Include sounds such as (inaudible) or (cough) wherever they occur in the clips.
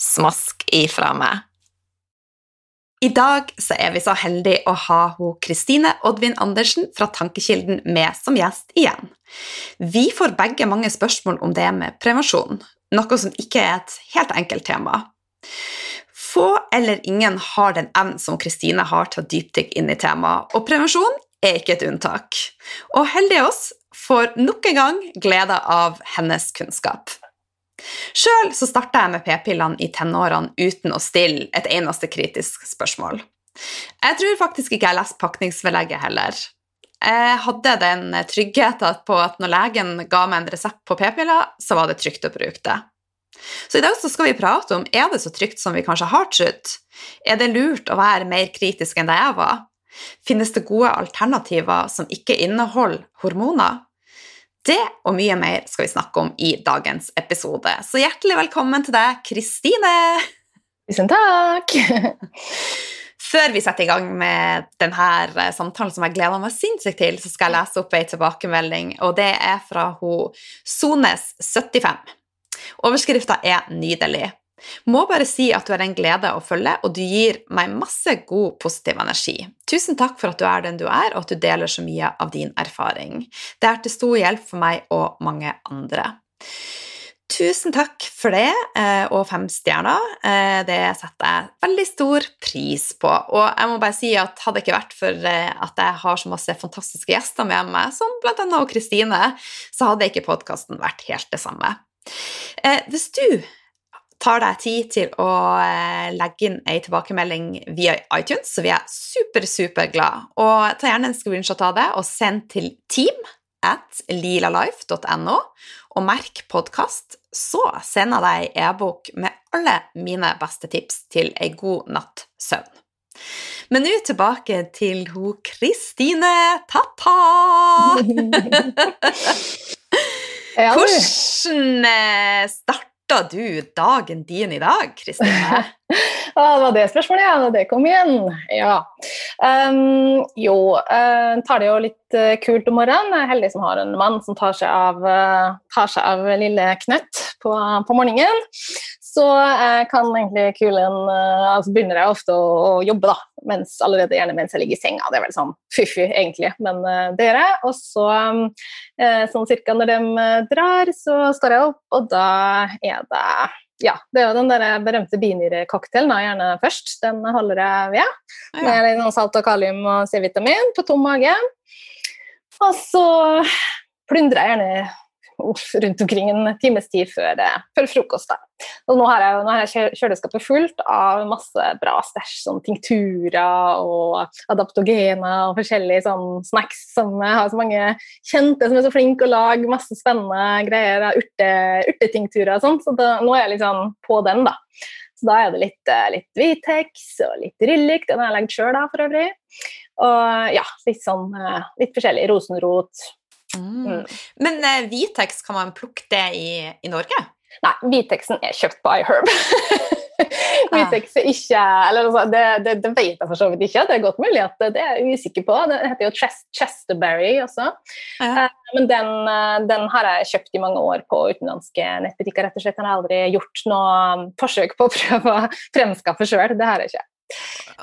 smask ifra meg. I dag er vi så heldige å ha Kristine Oddvin Andersen fra Tankekilden med som gjest igjen. Vi får begge mange spørsmål om det med prevensjon, noe som ikke er et helt enkelt tema. Få eller ingen har den evnen som Kristine har til å dypdykke inn i temaet, og prevensjon er ikke et unntak. Og heldige oss får nok en gang glede av hennes kunnskap. Sjøl starta jeg med p-pillene i tenårene uten å stille et eneste kritisk spørsmål. Jeg tror faktisk ikke jeg leste pakningsvedlegget heller. Jeg hadde den tryggheten på at når legen ga meg en resept på p-piller, så var det trygt å bruke det. Så i dag så skal vi prate om er det så trygt som vi kanskje har trodd. Er det lurt å være mer kritisk enn det jeg var? Finnes det gode alternativer som ikke inneholder hormoner? Det og mye mer skal vi snakke om i dagens episode. Så hjertelig velkommen til deg, Kristine! Tusen takk! (laughs) Før vi setter i gang med denne eh, samtalen som jeg gleder meg sinnssykt til, så skal jeg lese opp ei tilbakemelding, og det er fra Sones75. Overskrifta er 'Nydelig'. Må bare si at du er en glede å følge, og du gir meg masse god, positiv energi. Tusen takk for at du er den du er, og at du deler så mye av din erfaring. Det er til stor hjelp for meg og mange andre. Tusen takk for det, eh, og fem stjerner. Eh, det setter jeg veldig stor pris på. Og jeg må bare si at hadde det ikke vært for eh, at jeg har så masse fantastiske gjester med meg, som bl.a. Kristine, så hadde ikke podkasten vært helt det samme. Hvis du tar deg tid til å eh, legge inn ei tilbakemelding via iTunes, så vi er super, super glad. Og ta gjerne en screenshot av det og send til team at lilalife.no, og merk podkast, så sender jeg deg e-bok med alle mine beste tips til ei god natt søvn. Men nå tilbake til ho Kristine Tata! (laughs) Hvordan starta start starta du dagen din i dag, Kristine? (laughs) det var det spørsmålet, ja. Det kom igjen. Ja. Um, jo, uh, tar det jo litt uh, kult om morgenen. Jeg er heldig som har en mann som tar seg av, uh, tar seg av lille Knøtt på, på morgenen. Så jeg kan egentlig kulen altså begynner jeg ofte å, å, jobbe, da. Mens, allerede gjerne mens jeg ligger i senga. Det er vel sånn fiffi, egentlig, men det gjør jeg. Og så, sånn cirka når de drar, så står jeg opp, og da er det ja, det er jo den der berømte binyrcocktailen gjerne først. Den holder jeg ved. Ja. Med litt salt og kalium og C-vitamin på tom mage. Og så plundrer jeg gjerne (laughs) rundt omkring en times tid før, før frokost. Og nå har jeg, nå har jeg kjøleskapet fullt av masse bra stæsj, som tinkturer og adaptogener og forskjellige sånn snacks som jeg har så mange kjente som er så flinke å lage masse spennende greier. Urte, urtetinkturer og sånn, så da, nå er jeg liksom på den, da. Så da er det litt, eh, litt Vitex og litt Rillik, den har jeg lagd sjøl for øvrig. Og ja, litt sånn eh, litt forskjellig. Rosenrot, Mm. mm. Men uh, Vitex, kan man plukke det i, i Norge? Nei, Vitexen er kjøpt på iHerb. (laughs) Vitex er ikke eller altså, det, det, det, vet jeg for så vidt ikke. Det er godt mulig at det er jeg usikker på. Det heter jo Chesterberry også. Ja. Uh, men den, uh, den, har jeg kjøpt i mange år på utenlandske nettbutikker. rett og slett. Jeg har aldri gjort noe forsøk på å prøve å fremskaffe sjøl. Det har jeg ikke.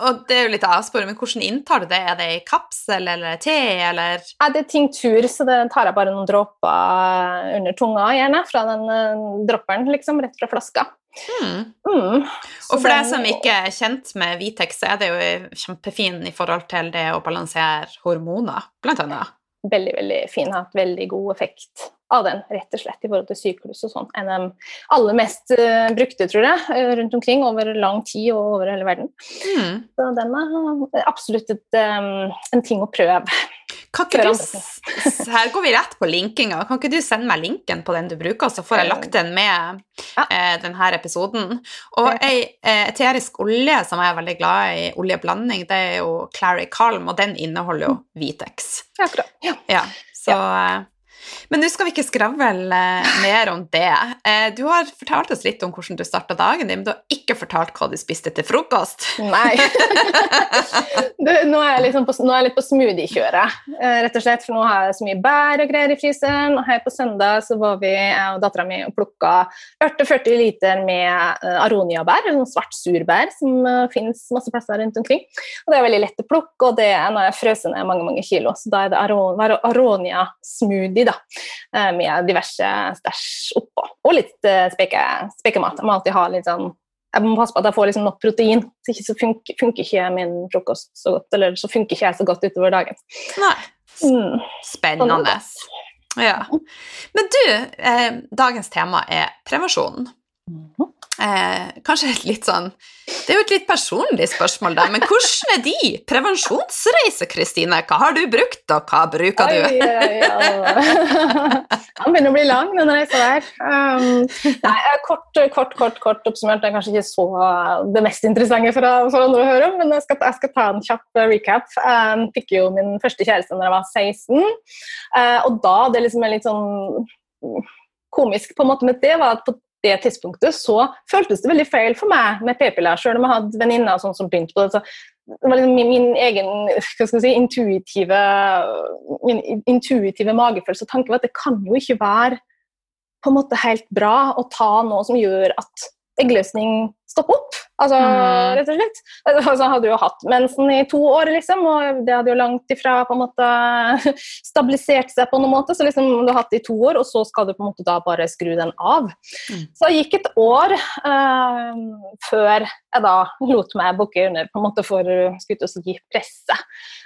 Og det er jo litt avsporing, men hvordan inntar du det? Er det i kapsel eller te, eller? Ja, det er tinktur, så det tar jeg bare noen dråper under tunga, gjerne, fra den uh, dropperen, liksom, rett fra flaska. Hmm. Mm. Og for deg som ikke er kjent med Vitex, så er det jo kjempefin i forhold til det å balansere hormoner, blant annet. Veldig, veldig fin. Har hatt veldig god effekt av den, rett og slett, i forhold til syklus og sånn. En av de aller mest uh, brukte, tror jeg, eh, rundt omkring over lang tid og over hele verden. Mm. Så den er absolutt et, um, en ting å prøve. Her går vi rett på linkinga. Kan ikke du sende meg linken på den du bruker, så får jeg lagt den med Ja. eh, denne episoden? Og ei eh, eterisk olje som jeg er veldig glad i, oljeblanding, det er jo Clary Calm, og den inneholder jo Vitex. Ja, akkurat. Ja. Ja, så eh, Men nå skal vi ikke skravle eh, mer om det. Eh, du har fortalt oss litt om hvordan du starta dagen din, men du har ikke fortalt hva du spiste til frokost. Nei. (laughs) du, nå, er jeg liksom på, nå er jeg litt på smoothie-kjøret, eh, rett og slett. For nå har jeg så mye bær og greier i fryseren. Og her på søndag så var vi, jeg og dattera mi, og plukka 40 liter med aroniabær, eller svart surbær, som finnes masse plasser rundt omkring. Og det er veldig lett å plukke, og det er når jeg frøser ned mange mange kilo. Så da er det aron, aronia-smoothie da, uh, med diverse stæsj oppå. Og litt uh, speke, spekemat. Jeg må alltid ha litt sånn jeg må passe på at jeg får liksom nok protein, så så funker, funker ikke min frokost så godt. Eller så funker ikke jeg så godt utover dagen. Nei. Mm. Spennende. Ja. Men du, eh, dagens tema er prevensjon. Mhm. Eh, kanskje et litt sånn Det er jo et litt personlig spørsmål, da, men hvordan er de Prevensjonsreise, Kristine? Hva har du brukt, og hva bruker du? Den (laughs) begynner å bli lang, den reisa der. Um, nei, kort, kort, kort, kort oppsummert. Det er kanskje ikke så det mest interessante for, for andre å høre om, men jeg skal, jeg skal ta en kjapp recap. Jeg um, fikk jo min første kjæreste da jeg var 16, uh, og da det liksom er litt sånn komisk på en måte med det, var at på det tidspunktet så føltes det veldig feil for meg med p-piller, selv om jeg hadde venninner sånn som begynte på det. Det var liksom min, min egen si, intuitive, min intuitive magefølelse og tanke var at det kan jo ikke være på en måte helt bra å ta noe som gjør at eggløsning stopper opp. Altså, Mm. rett og slett. (laughs) Altså, hadde jo hatt mensen i to år, liksom, og det hadde jo langt ifra på en måte (laughs) stabilisert seg på noen måte. Så liksom, du har hatt det i to år, og så skal du på en måte da bare skru den av. Mm. Så det gikk et år eh, før jeg da lot meg bukke under på en måte for å si, presse.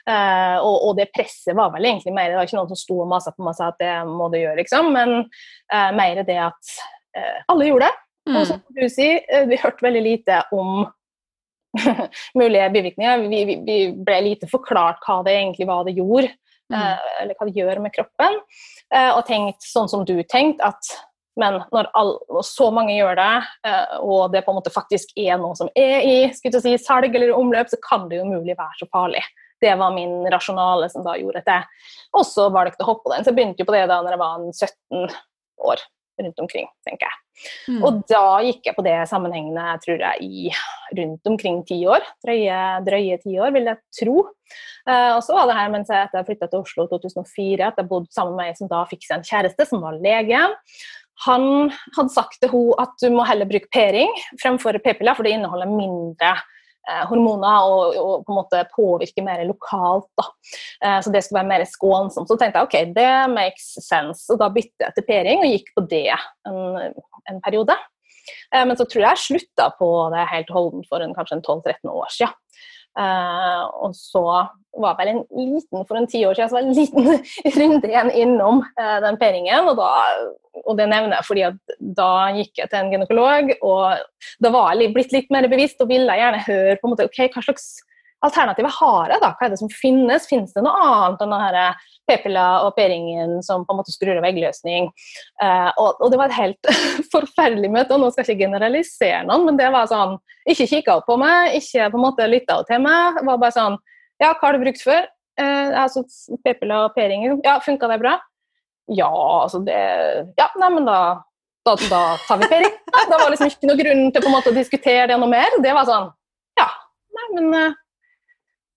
Eh, og, og det presset var vel egentlig mer Det var ikke noen som sto og masa på meg og sa at det må du gjøre, liksom, men eh, mer det at eh, alle gjorde det. Og som Mm. du sier, eh, vi hørte veldig lite om (laughs) mulige bivirkninger. Vi, vi, vi ble lite forklart hva det egentlig var det gjorde, Mm. eh, eller hva det gjør med kroppen. Eh, og tenkt sånn som du tenkte, at men når, all, så mange gjør det, eh, og det på en måte faktisk er noe som er i skulle si, salg eller omløp, så kan det jo umulig være så farlig. Det var min rasjonale som da gjorde at jeg også valgte å hoppe på den. Så jeg begynte jo på det da når jeg var 17 år rundt omkring, tenker jeg. Mm. Og da gikk jeg på det sammenhengende tror jeg, i rundt omkring ti år. Drøye, drøye ti år, vil jeg tro. Eh, og så var det her mens jeg etter flytta til Oslo i 2004, at jeg bodde sammen med ei som da fikk seg en kjæreste som var lege. Han hadde sagt til henne at du må heller bruke p-ring fremfor p-piller, for det inneholder mindre hormoner og, og på en måte påvirker mer lokalt. Da. Eh, så det skulle være mer skånsomt. Så tenkte jeg ok, det makes sense. Og da bytte jeg til p-ring og gikk på det en, en periode. Eh, men så tror jeg jeg slutta på det helt holdent for en, kanskje en 12-13 år siden. Eh, og så var vel en liten for en ti år siden, så var jeg en liten (laughs) runde igjen innom uh, den p-ringen. Og, og det nevner jeg fordi at da gikk jeg til en gynekolog, og da var jeg blitt litt mer bevisst og ville gjerne høre på en måte, ok, hva slags alternativer har jeg da? Hva er det som finnes? Finnes det noe annet enn denne p-pilla og p-ringen som på en måte skrur av eggløsning? Eh, og, og det var et helt (laughs) forferdelig møte, og nå skal jeg ikke generalisere noen, men det var sånn Ikke kikka opp på meg, ikke på en måte lytta til meg. var bare sånn Ja, hva har du brukt før? Eh, altså p-pilla og p-ringen. Ja, funka det bra? Ja, altså det Ja, nei, men da da, da tar vi p-ring. Da var liksom ikke noe grunn til på en måte å diskutere det noe mer. Det var sånn Ja, nei, men eh,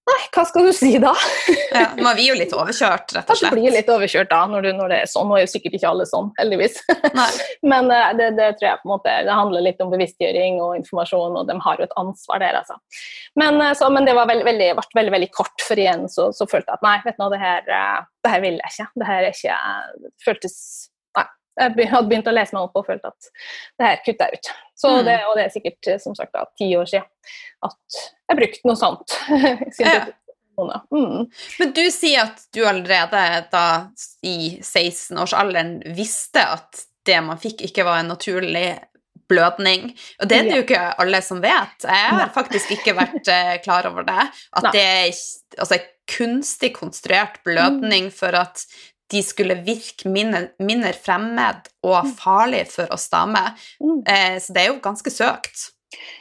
Nei, hva skal du si da? (laughs) Ja, man blir jo litt overkjørt, rett og slett. Man blir litt overkjørt da, når, du, når det er sånn. Nå er jo sikkert ikke alle sånn, heldigvis. (laughs) Men eh, det, det tror jeg på en måte, det handler litt om bevisstgjøring og informasjon, og de har jo et ansvar der, altså. Men, eh, så, men det var veldig, veldig, ble veldig, veldig kort, for igjen så, så følte jeg at nei, vet du noe, det her, eh, det her vil jeg ikke. Det her er ikke føltes Jeg hadde begynt å lese meg opp og følt at det her kutter jeg ut. Så Mm. det, og det er sikkert eh, som sagt da, ti år siden at jeg brukte noe sånt. (laughs) Ja. Mm. Men du sier at du allerede da i 16-årsalderen visste at det man fikk, ikke var en naturlig blødning. Og det er det jo ikke alle som vet. Jeg har faktisk ikke vært eh, klar over det. At det er altså, kunstig konstruert blødning for at de skulle virke mindre, fremmed og farlig for oss damer. Mm. Eh, så det er jo ganske søkt.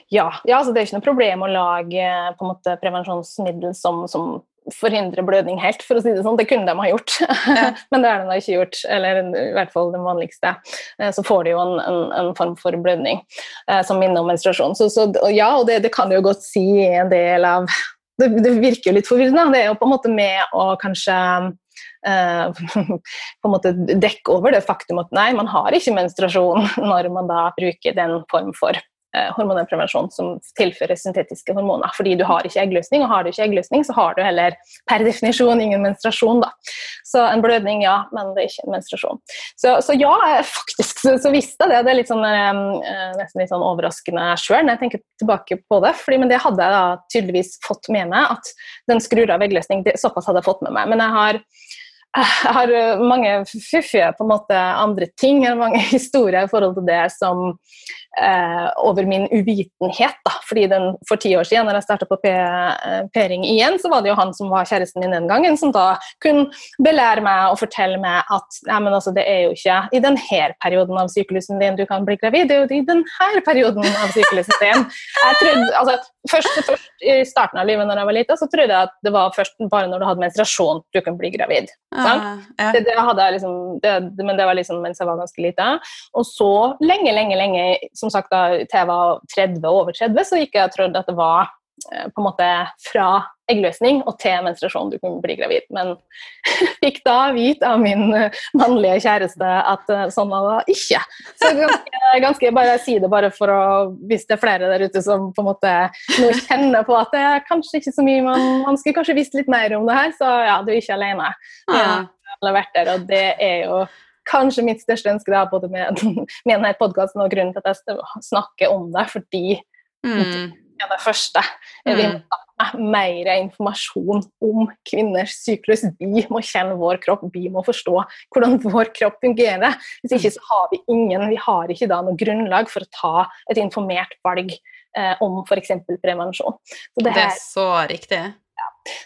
Ja, ja altså det er ikke noe problem å lage eh, måte prevensjonsmiddel som, som forhindrer blødning helt, for å si det sånn. Det kunne de ha gjort, Ja. (laughs) men det har de da ikke gjort. Eller i hvert fall den vanligste. Eh, Så får de jo en, en, en form for blødning eh, som minner om menstruasjon. Så, så ja, og det, det kan jo godt si en del av det, det virker jo litt forvirrende. Det er jo på en måte med å kanskje (laughs) på en måte dekke over det faktum at nei, man har ikke menstruasjon (laughs) når man da bruker den form for eh, hormonell prevensjon som tilfører syntetiske hormoner. Fordi du har ikke eggløsning, og har du ikke eggløsning, så har du heller per definisjon ingen menstruasjon. da. Så en blødning, ja, men det er ikke en menstruasjon. Så, så ja, faktisk så, så visste jeg det. Det er litt sånn, eh, nesten litt sånn overraskende sjøl når jeg tenker tilbake på det. Fordi, men det hadde jeg da tydeligvis fått med meg, at den skrur av eggløsning, det, såpass hadde jeg fått med meg. Men jeg har jeg har eh, mange fiffige på en måte andre ting, mange (laughs) historier i forhold til det som eh, over min uvitenhet. Da. Fordi den, For ti år siden, når jeg starta på eh, P-ring igjen, så var det jo han som var kjæresten min den gangen, som da kunne belære meg og fortelle meg at nei, men altså, det er jo ikke i denne perioden av syklusen din du kan bli gravid, det er jo i denne perioden av syklusen din. Jeg trodde, altså, først, først I starten av livet når jeg var lita, så trodde jeg at det var først bare når du hadde menstruasjon du kunne bli gravid. Sant? Ah, ja. Det, det liksom, det- men det var liksom mens jeg var ganske lita. Og så lenge, lenge, lenge, som sagt da til jeg var 30 og over 30, så gikk jeg og trodde at det var eh, på en måte fra eggløsning og til menstruasjon du kunne bli gravid. Men (laughs) fikk da vite av min eh, mannlige kjæreste at eh, sånn var det ikke. Så ganske, (laughs) ganske bare si det bare for å Hvis det er flere der ute som på en måte nå kjenner på at det er kanskje ikke så mye man, man skulle kanskje visst litt mer om det her, så ja, du er ikke alene Ja. Jeg har vært der, og det er jo kanskje mitt største ønske da, både med, (laughs) med denne podkasten og grunnen til at jeg snakker om det, fordi Mm. det er det første. Vi Mm. må ha mer informasjon om kvinners syklus. Vi må kjenne vår kropp, vi må forstå hvordan vår kropp fungerer. Hvis ikke så har vi ingen, vi har ikke da noe grunnlag for å ta et informert valg eh, om f.eks. prevensjon. Så det Det er så riktig.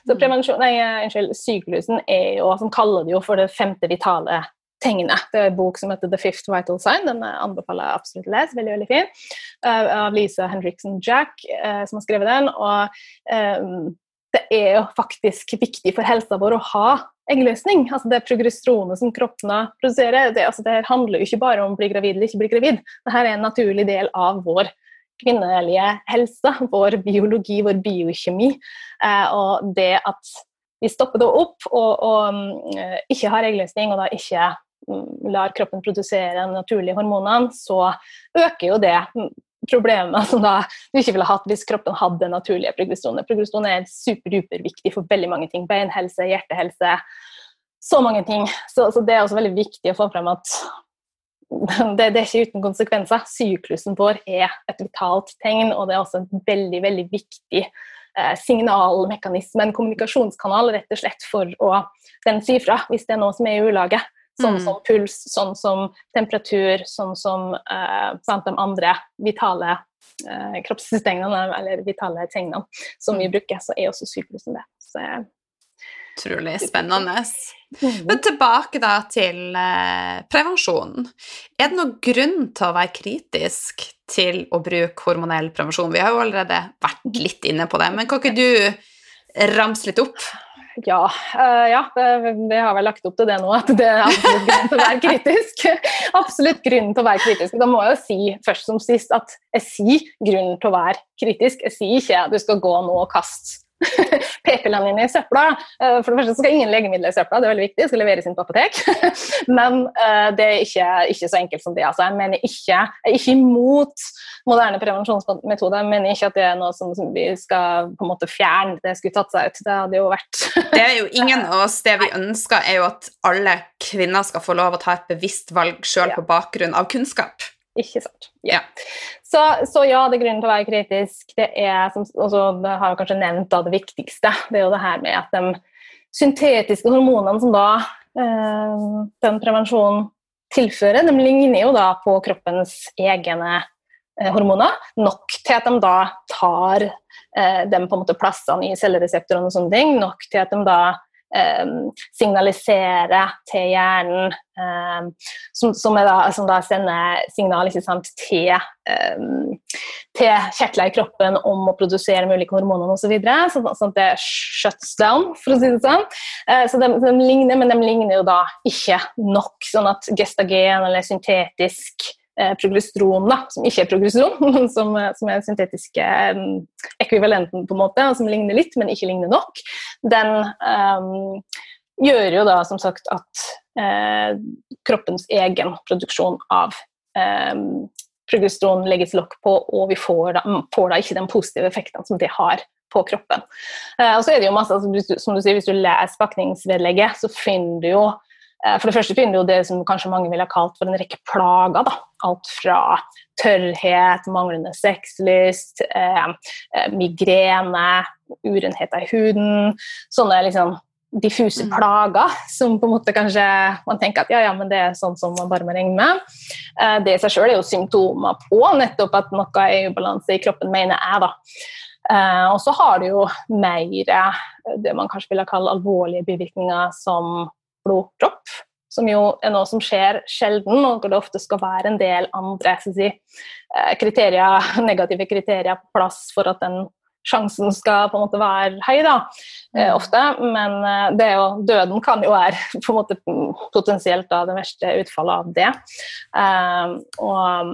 så prevensjon, nei, eh, unnskyld, syklusen er jo, som kaller det jo for det femte vitale tegnet. Det er en bok som heter The Fifth Vital Sign, den anbefaler jeg absolutt å lese, veldig, veldig fin, eh, av Lisa Henriksen Jack, eh, som har skrevet den. og eh, det er jo faktisk viktig for helsa vår å ha eggløsning. Altså det progesteronet som kroppen produserer, det, altså det handler jo ikke bare om å bli gravid eller ikke bli gravid. Dette er en naturlig del av vår kvinnelige helse, vår biologi, vår biokjemi. Og det at vi stopper det opp og, og mm, ikke har eggløsning, og da ikke lar kroppen produsere de naturlige hormonene, så øker jo det mm, problemet som (laughs) da du ikke ville hatt hvis kroppen hadde naturlige progesteroner. Progesteron er superduperviktig for veldig mange ting. Beinhelse, hjertehelse, så mange ting. Så, så det er også veldig viktig å få frem at (laughs) det, det er ikke uten konsekvenser. Syklusen vår er et vitalt tegn, og det er også en veldig, veldig viktig eh, signalmekanisme, en kommunikasjonskanal, rett og slett for å den si fra hvis det er noe som er i ulage. Sånn Mm. som puls, sånn som temperatur, sånn som eh, sant, de andre vitale eh, kroppstegnene, eller vitale tegnene som vi bruker, så er også syklusen det. Så, eh, Utrolig spennende. mm. Men tilbake da til eh, prevensjon. Er det noen grunn til å være kritisk til å bruke hormonell prevensjon? Vi har jo allerede vært litt inne på det, men kan ikke du ramse litt opp? Ja, uh, ja det, det har vel lagt opp til det nå, at det er absolutt grunn til å være kritisk. (laughs) absolutt grunn til å være kritisk. Da må jeg jo si først som sist at jeg sier grunn til å være kritisk. Jeg sier ikke at du skal gå nå og kaste (laughs) p-pillene dine i søpla. Eh, for det første skal ingen legemidler i søpla, det er veldig viktig, det skal leveres inn på apotek. (laughs) Men uh, det er ikke, ikke, så enkelt som det. Altså, jeg mener ikke, jeg er ikke imot moderne prevensjonsmetoder. Jeg mener ikke at det er noe som, som vi skal på en måte fjerne. Det skulle tatt seg ut. Det hadde jo vært (laughs) Det er jo ingen av oss. Det vi ønsker, er jo at alle kvinner skal få lov å ta et bevisst valg sjøl på bakgrunn av kunnskap. Ikke sant. Ja. Så, så, ja, det er grunnen til å være kritisk. Det er, som også, det har jeg kanskje nevnt, da, det viktigste. Det er jo det her med at de syntetiske hormonene som da eh, den prevensjonen tilfører, de ligner jo da på kroppens egne eh, hormoner. Nok til at de da tar eh, dem på en måte plassene i cellereseptorene og sånne ting. Nok til at de da signalisere til hjernen, eh, som, som, da, som, da, sender signal sant, til, eh, til kjertler i kroppen om å produsere de ulike hormonene osv. Så videre, sånn, sånn at det shuts down, for å si det sånn. Eh, så de, de, ligner, men de ligner jo da ikke nok, sånn at gestagen eller syntetisk progesteron, da, som ikke er progesteron, (laughs) som, som er den syntetiske um, ekvivalenten, på en måte, og som ligner litt, men ikke ligner nok, den um, gjør jo da som sagt at uh, kroppens egen produksjon av um, progesteron legges lokk på, og vi får da, får da ikke den positive effekten som det har på kroppen. Eh, og så er det jo masse, altså, som du sier, Hvis du leser pakningsvedlegget, så finner du jo Eh, for det første finner du det som kanskje mange ville ha kalt for en rekke plager. Da. Alt fra tørrhet, manglende sexlyst, eh, eh, migrene, urenheter i huden. Sånne liksom diffuse mm. plager som på en måte kanskje man tenker at ja, ja, men det er sånn som man bare må regne med. Eh, det i seg sjøl er jo symptomer på nettopp at noe er i ubalanse i kroppen, mener jeg. da. Eh, og så har du jo mer det man kanskje ville kalle alvorlige bivirkninger som blodpropp, som jo er noe som skjer sjelden, og hvor det ofte skal være en del andre si, eh, kriterier, (laughs) negative kriterier på plass for at den sjansen skal på en måte være høy, da, eh, mm. ofte. Men eh, det er jo, døden kan jo være (laughs) på en måte potensielt da, det verste utfallet av det. Um, og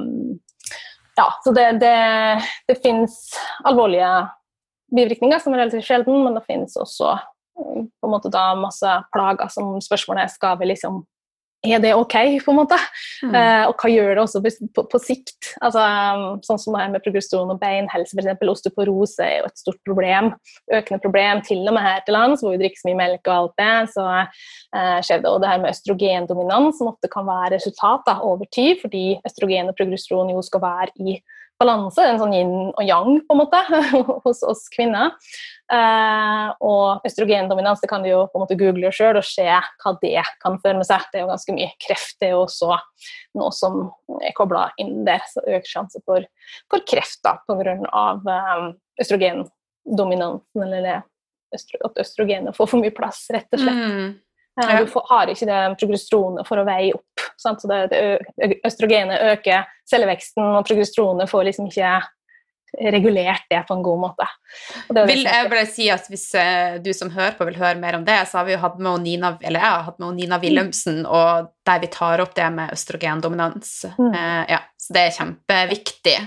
ja, så det, det, det finnes alvorlige bivirkninger som er relativt sjelden, men det finnes også på en måte da masse plager som spørsmålet er skal vi liksom er det ok, på en måte? Mm. Uh, og hva gjør det også på, på sikt? Altså, sånn som det her med progesteron og beinhelse, f.eks. Osteoporose er jo et stort problem. Økende problem til og med her til lands, hvor vi drikker så mye melk og alt det. Så uh, skjer det og det her med østrogendominans, som ofte kan være resultat da, over tid, fordi østrogen og progesteron jo skal være i balanse, en sånn yin og yang på en måte, (laughs) hos oss kvinner. Eh, og østrogendominans det kan du jo på en måte google sjøl og se hva det kan føre med seg. Det er jo ganske mye kreft. Det er jo også noe som er kobla inn der, så økt sjanse for, for kreft da, pga. Um, østrogendominansen, eller at østrogenet får for mye plass, rett og slett. Mm. Ja. Du har ikke det progesteronet for å veie opp. Sant? Så det, det, østrogenet øker celleveksten, og progesteronet får liksom ikke regulert det på en god måte. Vil jeg bare si at Hvis du som hører på vil høre mer om det, så har vi jo hatt med Nina, eller jeg har hatt med Nina Wilhelmsen, mm. og der vi tar opp det med østrogendominans. Mm. Uh, ja, så det er kjempeviktig.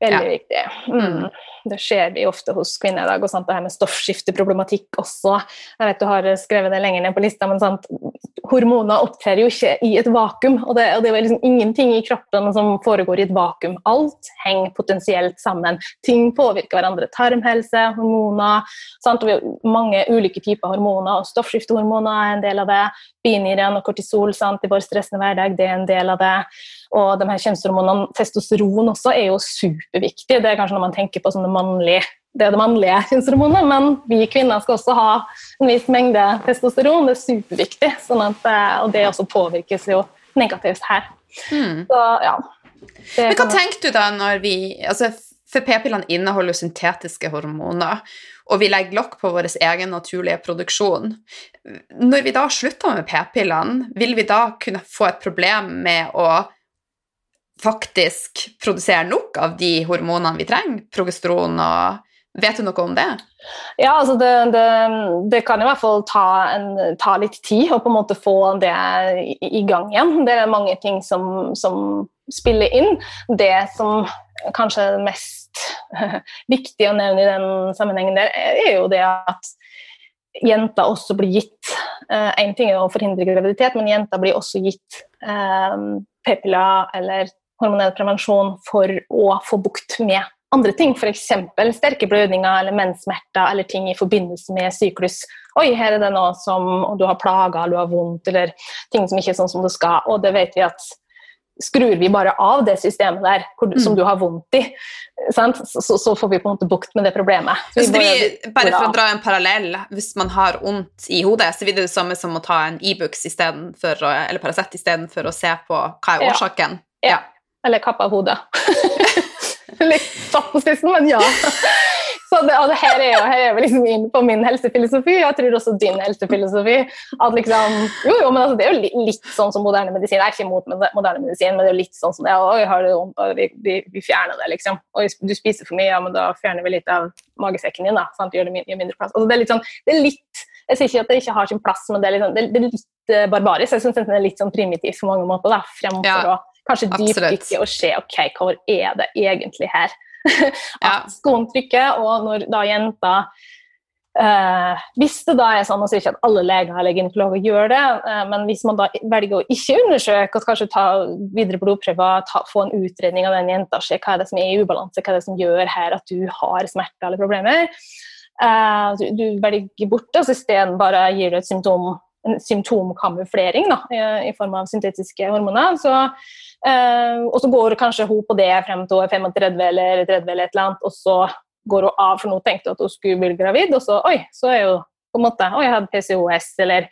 Veldig ja. viktig. Mm. Det ser vi ofte hos kvinner i dag. Og sant, det her med stoffskifteproblematikk også. Jeg vet du har skrevet det lenger ned på lista, men sant, hormoner opptrer jo ikke i et vakuum. Og det, og det er liksom ingenting i kroppen som foregår i et vakuum. Alt henger potensielt sammen. Ting påvirker hverandre. Tarmhelse, hormoner. Sant, og vi har mange ulike typer hormoner, og stoffskiftehormoner er en del av det. Biniren og kortisol sant, i vår stressende hverdag, det er en del av det. Og de her kjønnshormonene, testosteron også, er jo superviktig. Det er kanskje når man tenker på sånne mannlige det er det mannlige kjønnshormonet, men vi kvinner skal også ha en viss mengde testosteron. Det er superviktig, sånn at, eh, og det også påvirkes jo negativt her. Mm. Så, ja. Men hva tenker du da når vi altså For p-pillene inneholder syntetiske hormoner, og vi legger lokk på vår egen naturlige produksjon. Når vi da slutter med p-pillene, vil vi da kunne få et problem med å faktisk produsere nok av de hormonene vi trenger, progesteron og Vet du noe om det? Ja, altså det, det, det kan i hvert fall ta, en, ta, litt tid å på en måte få det i, i gang igjen. Det er mange ting som, som spiller inn. Det som kanskje er mest (laughs) viktig å nevne i den sammenhengen der, er jo det at jenter også blir gitt Én ting er å forhindre graviditet, men jenter blir også gitt p-piller eller hormonell prevensjon for å få bukt med andre ting, f.eks. sterke blødninger eller menssmerter eller ting i forbindelse med syklus. Oi, her er det noe som du har plager, eller du har vondt, eller ting som ikke er sånn som det skal. Og det vet vi at skrur vi bare av det systemet der mm. som du har vondt i, så, så, så, får vi på en måte bukt med det problemet. Så det blir, bare for å dra en parallell, hvis man har vondt i hodet, så blir det det samme som å ta en Ibux e eller Paracet istedenfor å se på hva er årsaken. Ja. ja. Eller kappe av hodet. (laughs) (laughs) Litt satt på spissen, men ja. Så det, og det her er jo her er vi liksom inn på min helsefilosofi, og jeg tror også din helsefilosofi. at liksom, jo, jo, men altså, Det er jo litt, sånn som moderne medisin. Jeg er ikke imot moderne medisin, men det er jo litt sånn som det. Og vi, vi, vi, fjerner det, liksom. Og du spiser for mye, ja, men da fjerner vi litt av magesekken din. da, sant? Gjør det mindre plass. Altså, det er litt sånn, det er litt, Jeg sier ikke at det ikke har sin plass, men det er litt, sånn, det er, er litt uh, barbarisk. Jeg syns det er litt sånn primitivt på mange måter, da, fremfor ja, å kanskje dypdykke og se ok, hva er det egentlig her? (laughs) At skoen trykker, og når da jenta Uh, hvis det da er sånn, og sier ikke at alle leger eller gynekologer gjør det, uh, men hvis man da velger å ikke undersøke, og kanskje ta videre blodprøver, ta, få en utredning av den jenta, se hva er det som er i ubalanse, hva er det som gjør her at du har smerter eller problemer, uh, du, du, velger bort det, og isteden bare gir du et symptom, symptomkamuflering da, i, form av syntetiske hormoner, så eh, og så går kanskje hun på det frem til hun er 35 eller 30 eller et eller annet, og så går hun av, for nå tenkte hun at hun skulle bli gravid, og så oi, så er hun på en måte Oi, jeg hadde PCOS, eller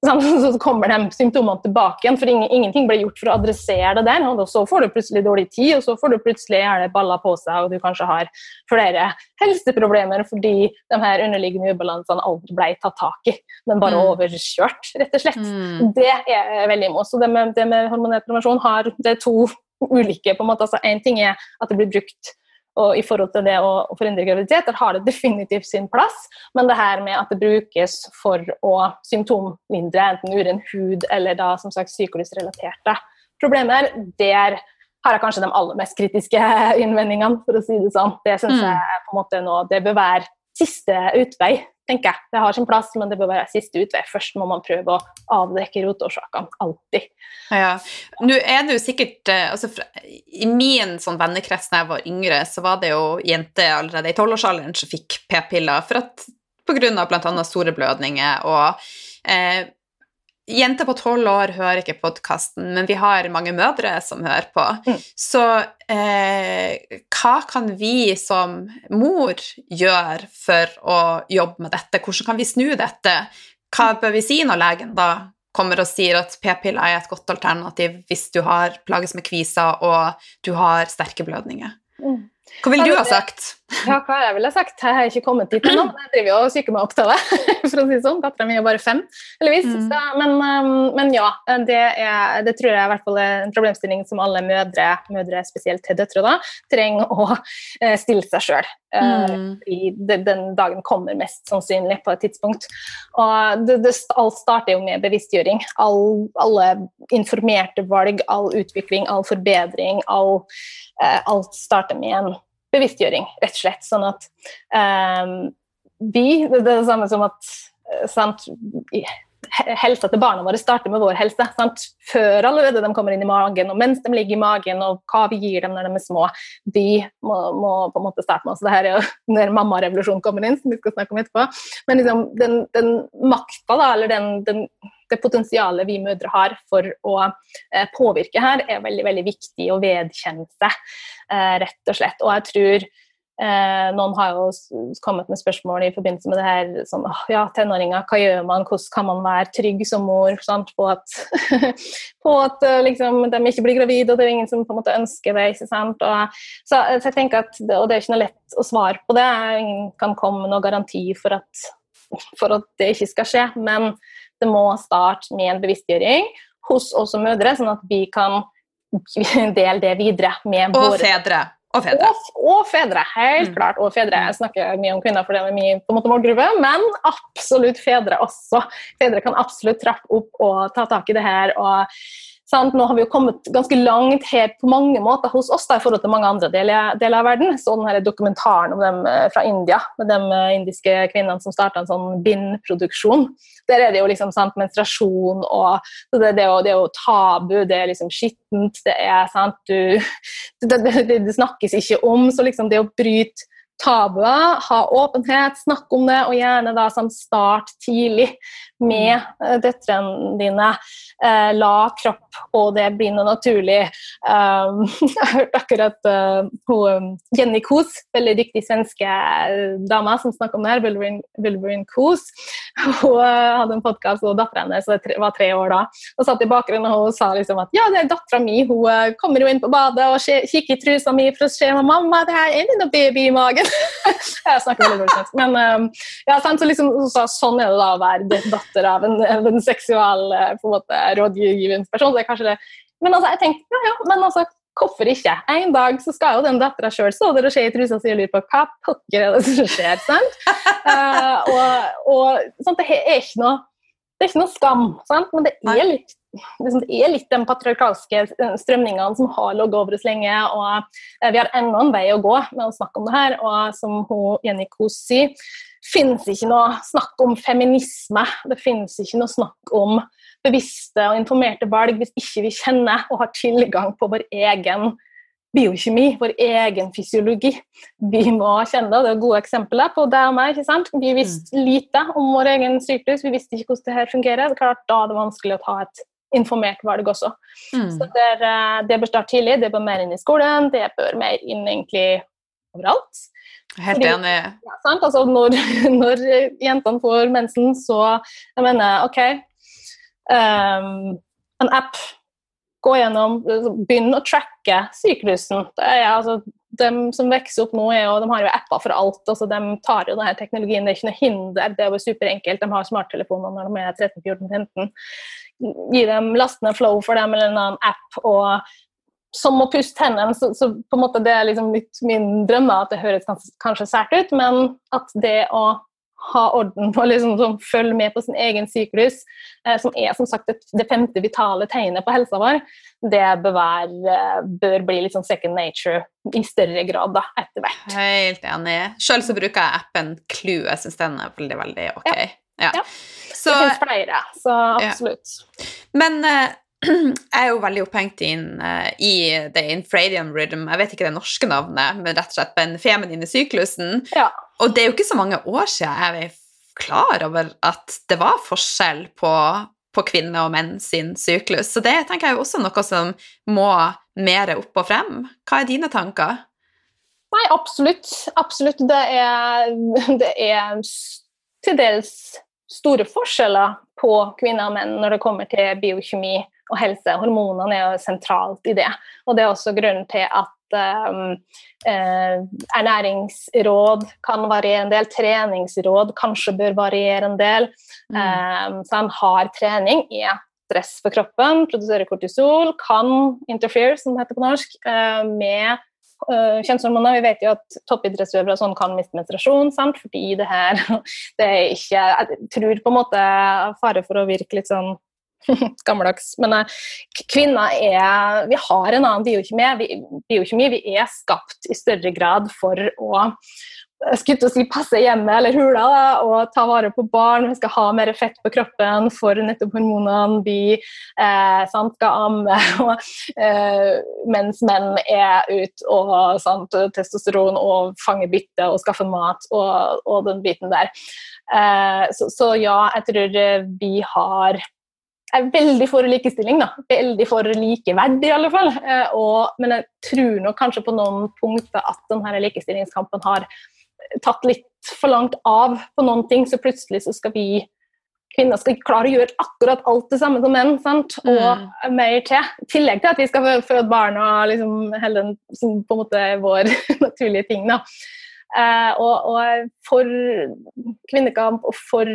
(laughs) så kommer de symptomene tilbake igjen, for ingenting ble gjort for å adressere det der. og Så får du plutselig dårlig tid, og så får du plutselig gjerne baller på seg, og du kanskje har flere helseproblemer fordi de her underliggende ubalansene aldri ble tatt tak i, men bare mm. overkjørt, rett og slett. Mm. Det er veldig imot. Så det med, det med hormonell prevensjon har det er to ulike på en måte. altså Én ting er at det blir brukt og i forhold til det å, forhindre graviditet, der har det definitivt sin plass. Men det her med at det brukes for å symptomlindre enten uren hud eller da som sagt syklusrelaterte problemer, der har jeg kanskje de aller mest kritiske (laughs) innvendingene, for å si det sånn. Det syns mm. jeg på en måte nå, det bør være siste utvei tenker jeg. Det har sin plass, men det bør være siste utvei. Først må man prøve å avdekke rotårsakene. Alltid. Ja, Nå er det jo sikkert eh, altså, I min sånn vennekrets da jeg var yngre, så var det jo jenter allerede i tolvårsalderen som fikk p-piller for at pga. bl.a. store blødninger og eh, Jenter på tolv år hører ikke podkasten, men vi har mange mødre som hører på. Mm. Så eh, hva kan vi som mor gjøre for å jobbe med dette? Hvordan kan vi snu dette? Hva bør vi si når legen da kommer og sier at p-piller er et godt alternativ hvis du har plages med kviser og du har sterke blødninger? Mm. Hva ville du ha sagt? Ja, hva jeg ville sagt? Jeg har ikke kommet dit ennå. Jeg driver jo og psyker meg opp til det, (laughs) for å si det sånn. Dattera mi er bare fem, heldigvis. Mm. Men, um, men, ja, det, er, det, tror jeg i hvert fall er en problemstilling som alle mødre, mødre spesielt til døtre, da, trenger å eh, stille seg sjøl. Eh, mm. Den dagen kommer mest sannsynlig på et tidspunkt. Og det, det, alt starter jo med bevisstgjøring. All, alle informerte valg, all utvikling, all forbedring, all, eh, alt starter med en bevisstgjøring, rett og slett. Sånn at um, vi Det er det samme som at eh, sant, helsa til barna våre starter med vår helse. Sant? Før allerede de kommer inn i magen, og mens de ligger i magen, og hva vi gir dem når de er små. Vi må, må på en måte starte med oss. Det her er jo (laughs) når mammarevolusjonen kommer inn, som vi skal snakke om etterpå. Men liksom, den, den makta, da, eller den, den, det potensialet vi mødre har for å eh, påvirke her, er veldig, veldig viktig å vedkjenne seg, eh, rett og slett. Og jeg tror Eh, noen har jo kommet med spørsmål i forbindelse med det her. sånn, ja, tenåringer, Hva gjør man? Hvordan kan man være trygg som mor sant, på at, (laughs) på at liksom, de ikke blir gravide, og det er ingen som på en måte ønsker det. ikke sant? Og, så, så, jeg tenker at, Og det er ikke noe lett å svare på det. Ingen kan komme med noen garanti for at, for at det ikke skal skje. Men det må starte med en bevisstgjøring hos oss som mødre, sånn at vi kan (laughs) dele det videre med våre Og fedre. Og fedre. Og, og fedre, helt mm. klart. Og fedre. Jeg snakker mye om kvinner, for det er min på en måte målgruppe, men absolutt fedre også. Fedre kan absolutt trappe opp og ta tak i det her. og Sant? Nå har vi jo kommet ganske langt her på mange måter hos oss da, i forhold til mange andre deler, deler av verden. Så denne dokumentaren om dem eh, fra India, med de eh, indiske kvinnene som starta en sånn bindproduksjon. Der er det jo liksom sant, menstruasjon og det, det, er jo, det, er jo, tabu, det er liksom skittent, det er sant du, (laughs) det, det, snakkes ikke om. Så liksom det å bryte tabuer, ha åpenhet, snakke om det, og gjerne da sånn start tidlig med uh, døtrene dine. Uh, la kropp og det bli noe naturlig. Um, (laughs) jeg hørte akkurat uh, hun, Jenny Kos, veldig dyktig svenske dame som snakker om det her, Wilverin Kos. Hun hadde en podkast, og dattera hennes var tre år da. og satt i bakgrunnen og hun sa liksom at ja, det er dattera mi. Hun kommer jo inn på badet og kikker i trusa mi for å se om mamma, det her er noe baby i magen. (laughs) jeg snakker veldig dårlig svensk. Men um, ja, så liksom, så, sånn er det da å være datter av en, en seksual på en måte, rådgivende person. det er kanskje det. Men altså, jeg tenkte ja, ja, men altså, hvorfor ikke? En dag så skal jo den dattera sjøl stå der og se i trusa si og lure på hva pokker er det som skjer. sant? uh, (laughs) og, og sånn, det er ikke noe det er ikke noe skam, sant? men det er litt liksom, det er litt den patriarkalske strømningene som har ligget over oss lenge. og eh, Vi har ennå en vei å gå med å snakke om det her. og Som hun, Jenny Kos sier, finnes ikke noe snakk om feminisme. Det finnes ikke noe snakk om bevisste og informerte valg hvis ikke vi kjenner og har tilgang på vår egen biokjemi, vår egen fysiologi. Vi må kjenne det. Det er gode eksempler på deg og meg. ikke sant? Vi visste mm. lite om vår egen syklus, vi visste ikke hvordan det her fungerer. Det er klart Da er det vanskelig å ta et informert valg også. Mm. Så det, er, eh, det, bør starte tidlig, det bør mer inn i skolen, det bør mer inn egentlig overalt. Helt enig. Ja, altså, når, (laughs) når jentene får mensen, så jeg mener OK um, En app gå gjennom, Begynn å tracke syklusen. Det er, altså, de som vokser opp nå, jo, de har jo apper for alt. altså De tar jo denne teknologien. Det er ikke noe hinder, det er jo superenkelt. De har smarttelefoner når de er 13-14-15. Gi dem lastende Flow for dem eller en annen app. og som å pusse tennene, så, så, på en måte det er liksom litt min drøm. at Det høres kanskje, kanskje sært ut, men at det å ha orden på liksom, som følge med på sin egen syklus, eh, som er som sagt det, det, femte vitale tegnet på helsa vår, det bør, være, eh, bør bli litt sånn second nature i større grad da, etter hvert. Helt enig. Selv så bruker jeg appen Clue. Jeg syns den er veldig, veldig ok. Ja. ja. ja. Så, det finnes flere, så absolutt. Men uh, (clears throat) jeg er jo veldig opphengt inn uh, i the infradian rhythm. Jeg vet ikke det norske navnet, men rett og slett den feminine syklusen. Ja. Og det er jo ikke så mange år siden jeg var klar over at det var forskjell på, på kvinner og menn sin syklus. Så det tenker jeg er også noe som må mer opp og frem. Hva er dine tanker? Nei, absolutt. Absolutt. Det er, det er til dels store forskjeller på kvinner og menn når det kommer til biokjemi og helse. Hormonene er jo sentralt i det. Og det er også grunnen til at um, eh, ernæringsråd kan variere en del, treningsråd kanskje bør variere en del. Mm. Um, så en har trening i stress for kroppen, produserer kortisol, kan interfere, som det heter på norsk, uh, med uh, kjønnshormoner. Vi vet jo at toppidrettsutøvere sånn kan miste menstruasjon, sant? fordi det her (laughs) det er ikke Jeg tror på en måte fare for å virke litt sånn (laughs) gammeldags. Men uh, kvinner er Vi har en annen biokjemi. Vi, biokjemi. Vi er skapt i større grad for å skulle si passe hjemme eller hula og ta vare på barn. Vi skal ha mer fett på kroppen for nettopp hormonene. Vi eh, sant, skal amme. (laughs) Og, eh, mens menn er ute og sant, testosteron og fange bytte og skaffe mat og, og den biten der. Eh, så, så, ja, jeg tror vi har jeg er veldig for likestilling. da, Veldig for likeverd, i alle fall. Eh, og, men jeg tror nok kanskje på noen punkter at denne likestillingskampen har tatt litt for langt av på noen ting, så plutselig så skal vi kvinner skal klare å gjøre akkurat alt det samme som menn, sant? og mm. mer til. I tillegg til at vi skal føde barn og liksom hele den som på en måte er vår (laughs) naturlige ting. da. Eh, og, og, for kvinnekamp og for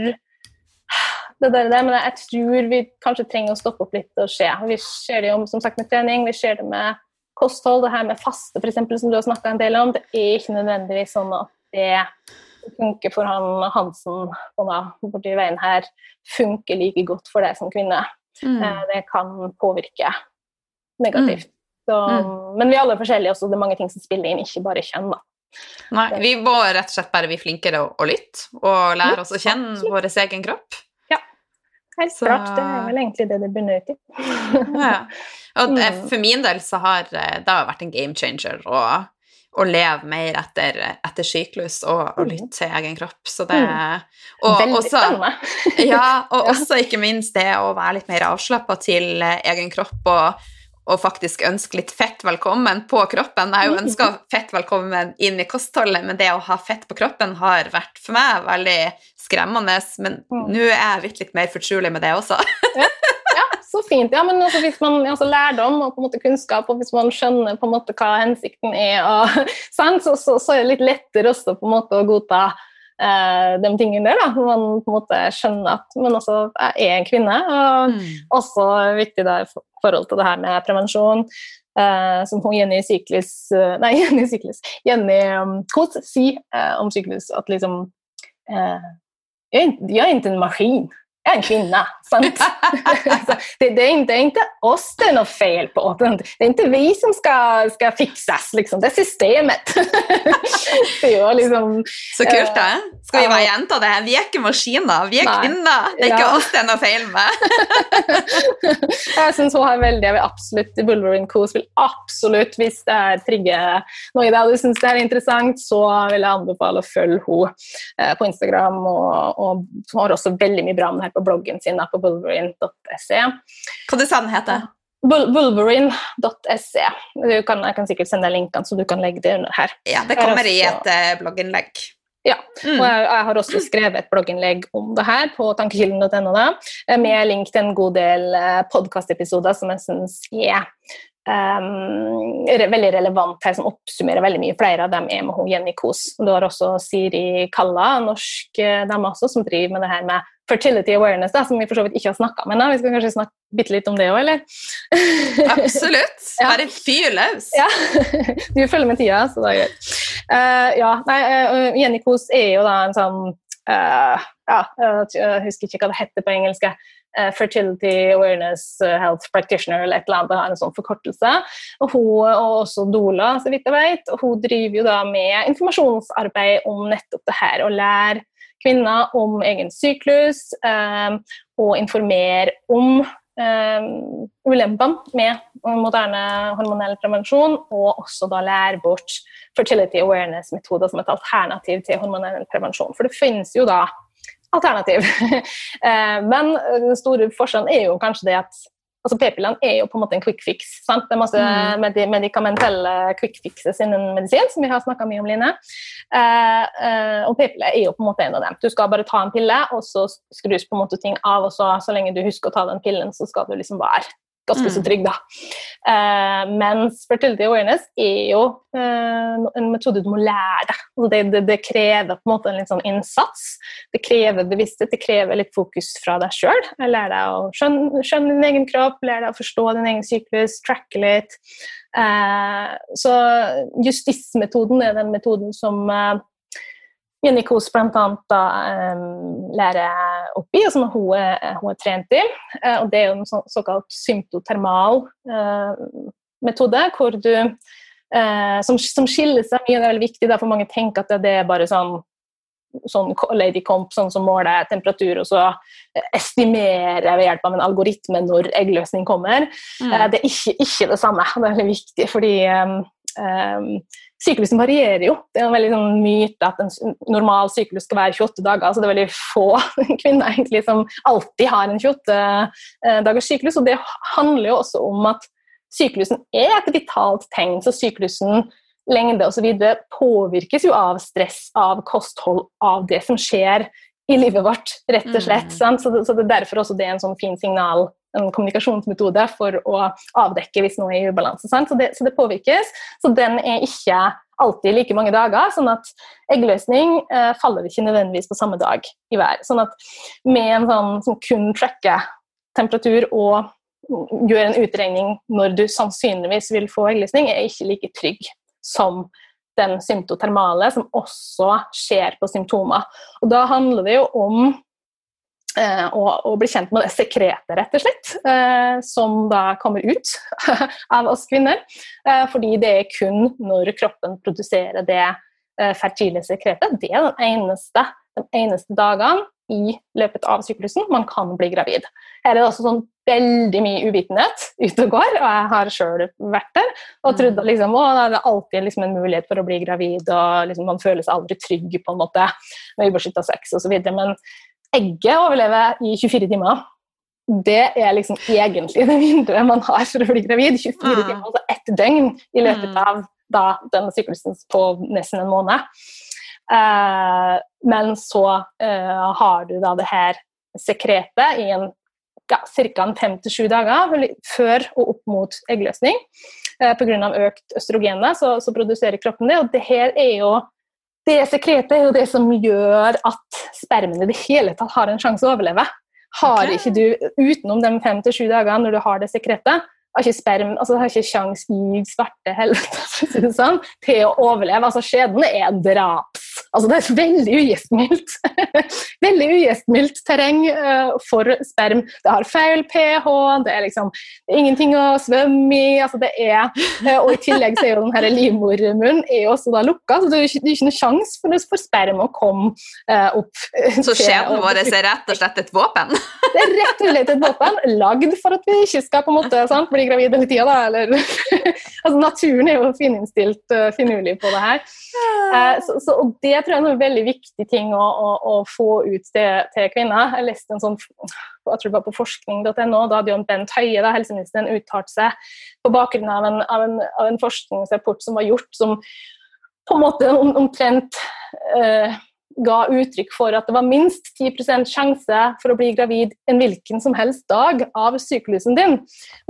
det der, det, men jeg tror vi kanskje trenger å stoppe opp litt og se. Vi ser det jo som sagt med trening, vi ser det med kosthold, det her med faste f.eks. som du har snakka en del om. Det er ikke nødvendigvis sånn at det funker for han Hansen borti veien her, funker like godt for deg som kvinne. mm. det kan påvirke negativt. Mm. Så, men vi er alle forskjellige også, det er mange ting som spiller inn, ikke bare kjønn. da. Nei, vi må rett og slett bare bli flinkere å lytte og lære oss å kjenne vår egen kropp. Helt så... klart. Det er vel egentlig det det bunner ut i. ja. Og mm. for min del så har det det vært en game changer å, å leve mer etter, etter syklus og, og, mm. lytte til egen kropp. Så det og, Veldig også, spennende. (laughs) ja, og (laughs) også ikke minst det å være litt mer avslappa til eh, egen kropp og og faktisk ønske litt fett velkommen på kroppen. Jeg har jo ønska (laughs) fett velkommen inn i kostholdet, men det å ha fett på kroppen har vært for meg veldig skremmende. Men mm. nå er jeg blitt litt mer fortrolig med det også. ja. ja, så fint. Ja, men altså, hvis man altså, lærdom og på en måte kunnskap, og hvis man skjønner på en måte hva hensikten er, og, (laughs) så, så, så, er det litt lettere også på en måte å godta eh, de tingene der. da, Man på en måte skjønner at man også er en kvinne. og mm. Også viktig da, i forhold til det her med prevensjon. Eh, som Jenny Syklus eh, Nei, (laughs) Jenny Syklus Jenny um, Kos sier eh, om syklus at liksom eh, jeg er ikke en maskin jag är en kvinna. Sant? (laughs) det, det, är inte, det är inte oss det är något fel på. Det är inte vi som ska, ska fixas, liksom. det är systemet. (laughs) det är liksom, Så kult, det. Eh, Skal vi bare gjenta det? Vi er ikke maskiner, vi er nei, kvinner. Det er ikke ja. oss det er noe feil med. (laughs) jeg syns hun har veldig Jeg vil absolutt Bulverine Coos vil absolutt, hvis det er trigger noe i deg, du syns det er interessant, så vil jeg anbefale å følge henne eh, på Instagram. Og, og hun har også veldig mye bra med det her på bloggen sin på bulverine.se. Hva du sa den heter? Bulverine.se. Jeg kan sikkert sende deg linkene, så du kan legge det under her. Ja, Det kommer i et uh, blogginnlegg. Ja, mm. og jeg, jeg, har også skrevet et blogginnlegg om det her på tankekilden.no eh, med link til en god del uh, podkastepisoder som jeg syns er um, veldig relevant her, som oppsummerer veldig mye. Flere av dem er med hun Jenny Kos. Du har også Siri Kalla, norsk dame også, som driver med det her med fertility awareness, da, som vi for så vidt ikke har snakka med. Da. Vi skal kanskje snakke bitte litt om det òg, eller? (laughs) Absolutt. Bare fyr løs. Ja. du følger med tida, så det er greit. Uh, ja, nei, uh, Jenny Kos er jo da en sånn uh, ja, Jeg husker ikke hva det heter på engelsk. Fertility Awareness Health Practitioner eller et eller annet. Det har en sånn forkortelse. Og hun og også Dola, så vidt jeg vet. Og hun driver jo da med informasjonsarbeid om nettopp det her. Å lære kvinner om egen syklus um, og informere om um, ulempene med moderne hormonell prevensjon, og også da lære bort fertility awareness-metoder som et alternativ til hormonell prevensjon. For det finnes jo da alternativ. (laughs) Eh, men den store forskjellen er jo kanskje det at altså P-pillene er jo på en måte en quick fix. Sant? Det er masse mm. medikamentelle quick fixes innen medisin, som vi har snakka mye om, Line. Uh, og p-piller er jo på en måte en av dem. Du skal bare ta en pille, og så skrus på en måte ting av, og så, så lenge du husker å ta den pillen, så skal du liksom være ganske så mm. trygg, da. Uh, mens fertility awareness er jo uh, en metode du må lære deg. Altså det, det, det, krever på en måte en litt sånn innsats. Det krever bevissthet, det krever litt fokus fra deg sjøl. Lære deg å skjønne, skjønne, din egen kropp, lære deg å forstå din egen syklus, tracke litt. Uh, så justismetoden er den metoden som Jenny Kos bl.a. Um, lærer opp i, og som hun er, hun er trent i. Uh, og Det er jo en så, såkalt symptotermal eh, metode, hvor du, eh, som, som, skiller seg mye. Det er veldig viktig, for mange tenker at det er bare sånn sånn Lady Comp, sånn som måler temperatur, og så estimerer ved hjelp av en algoritme når eggløsning kommer. Mm. Det er ikke, ikke, det samme. Det er veldig viktig, fordi um, um, Syklusen varierer jo. Det er en veldig sånn myte at en normal syklus skal være 28 dager. så Det er veldig få (laughs) kvinner egentlig som alltid har en 28 eh, dagers syklus. og Det handler jo også om at syklusen er et vitalt tegn. så syklusen lengde osv. påvirkes jo av stress, av kosthold, av det som skjer i livet vårt, rett og slett. Mm. Så, så, det er derfor også det er en sånn fin signal en kommunikasjonsmetode for å avdekke hvis noe er i ubalanse. Så det, så, det, påvirkes. Så den er ikke alltid like mange dager. sånn at eggløsning eh, faller ikke nødvendigvis på samme dag i hver. Sånn at med en sånn som kun tracker temperatur og gjør en utregning når du sannsynligvis vil få eggløsning, er ikke like trygg som den symptotermale, som også skjer på symptomer. Og Da handler det jo om og, og, bli kjent med det sekretet, rett og slett, eh, som da kommer ut (laughs) av oss kvinner. Eh, fordi det er kun når kroppen produserer det eh, fertile sekretet, det er den eneste, den eneste dagene i løpet av syklusen man kan bli gravid. Her er det også sånn veldig mye uvitenhet ute og går, og jeg har sjøl vært der og mm. trodde liksom, å, det er alltid liksom en mulighet for å bli gravid, og liksom, man føler seg aldri trygg på en måte med ubeskytta sex osv. Men egget overlever i 24 timer. Det er liksom egentlig det vinduet man har for å bli gravid. 24 mm. timer, altså ett døgn i løpet mm. av da, denne syklusen på nesten en måned. Eh, men så eh, har du da det her sekretet i en ja, ca. fem til sju dager før og opp mot eggløsning. Eh, Pga. økt østrogenet så, så, produserer kroppen det, og det her er jo det sekretet er jo det som gjør at spermen i det hele tatt har en sjanse å overleve. Har okay. ikke du, utenom de fem til sju dagene når du har det sekretet, har ikke sperm, altså har ikke sjans i svarte helvete (laughs) sånn, til å overleve. Altså Skjeden er draps. Altså Det er veldig ugjestmildt. (laughs) veldig ugjestmildt terreng uh, for sperm. Det har feil pH, det er liksom ingenting å svømme i. altså det er, uh, Og i tillegg så er jo den livmormunnen er også da lukka, så det er ikke, ikke noen sjanse for, for, sperm å komme uh, opp. (laughs) så skjeden vår er (laughs) rett og slett et våpen? det er rett og slett et våpen lagd for at vi ikke skal på en måte sant, bli gravid hele tida, da. Eller, altså naturen er jo fininnstilt finurlig på det her. Så, så, og det tror jeg er en veldig viktig ting å, å, å få ut til, til, kvinner. Jeg leste en sånn jeg tror det var på forskning.no, da hadde jo Bent Høie, da, helseministeren, uttalt seg på bakgrunn av en, av, en, av en, forskningsrapport som var gjort, som på en måte om, omtrent eh, ga uttrykk for at det var minst 10% sjanse for å bli gravid en hvilken som helst dag av syklusen din.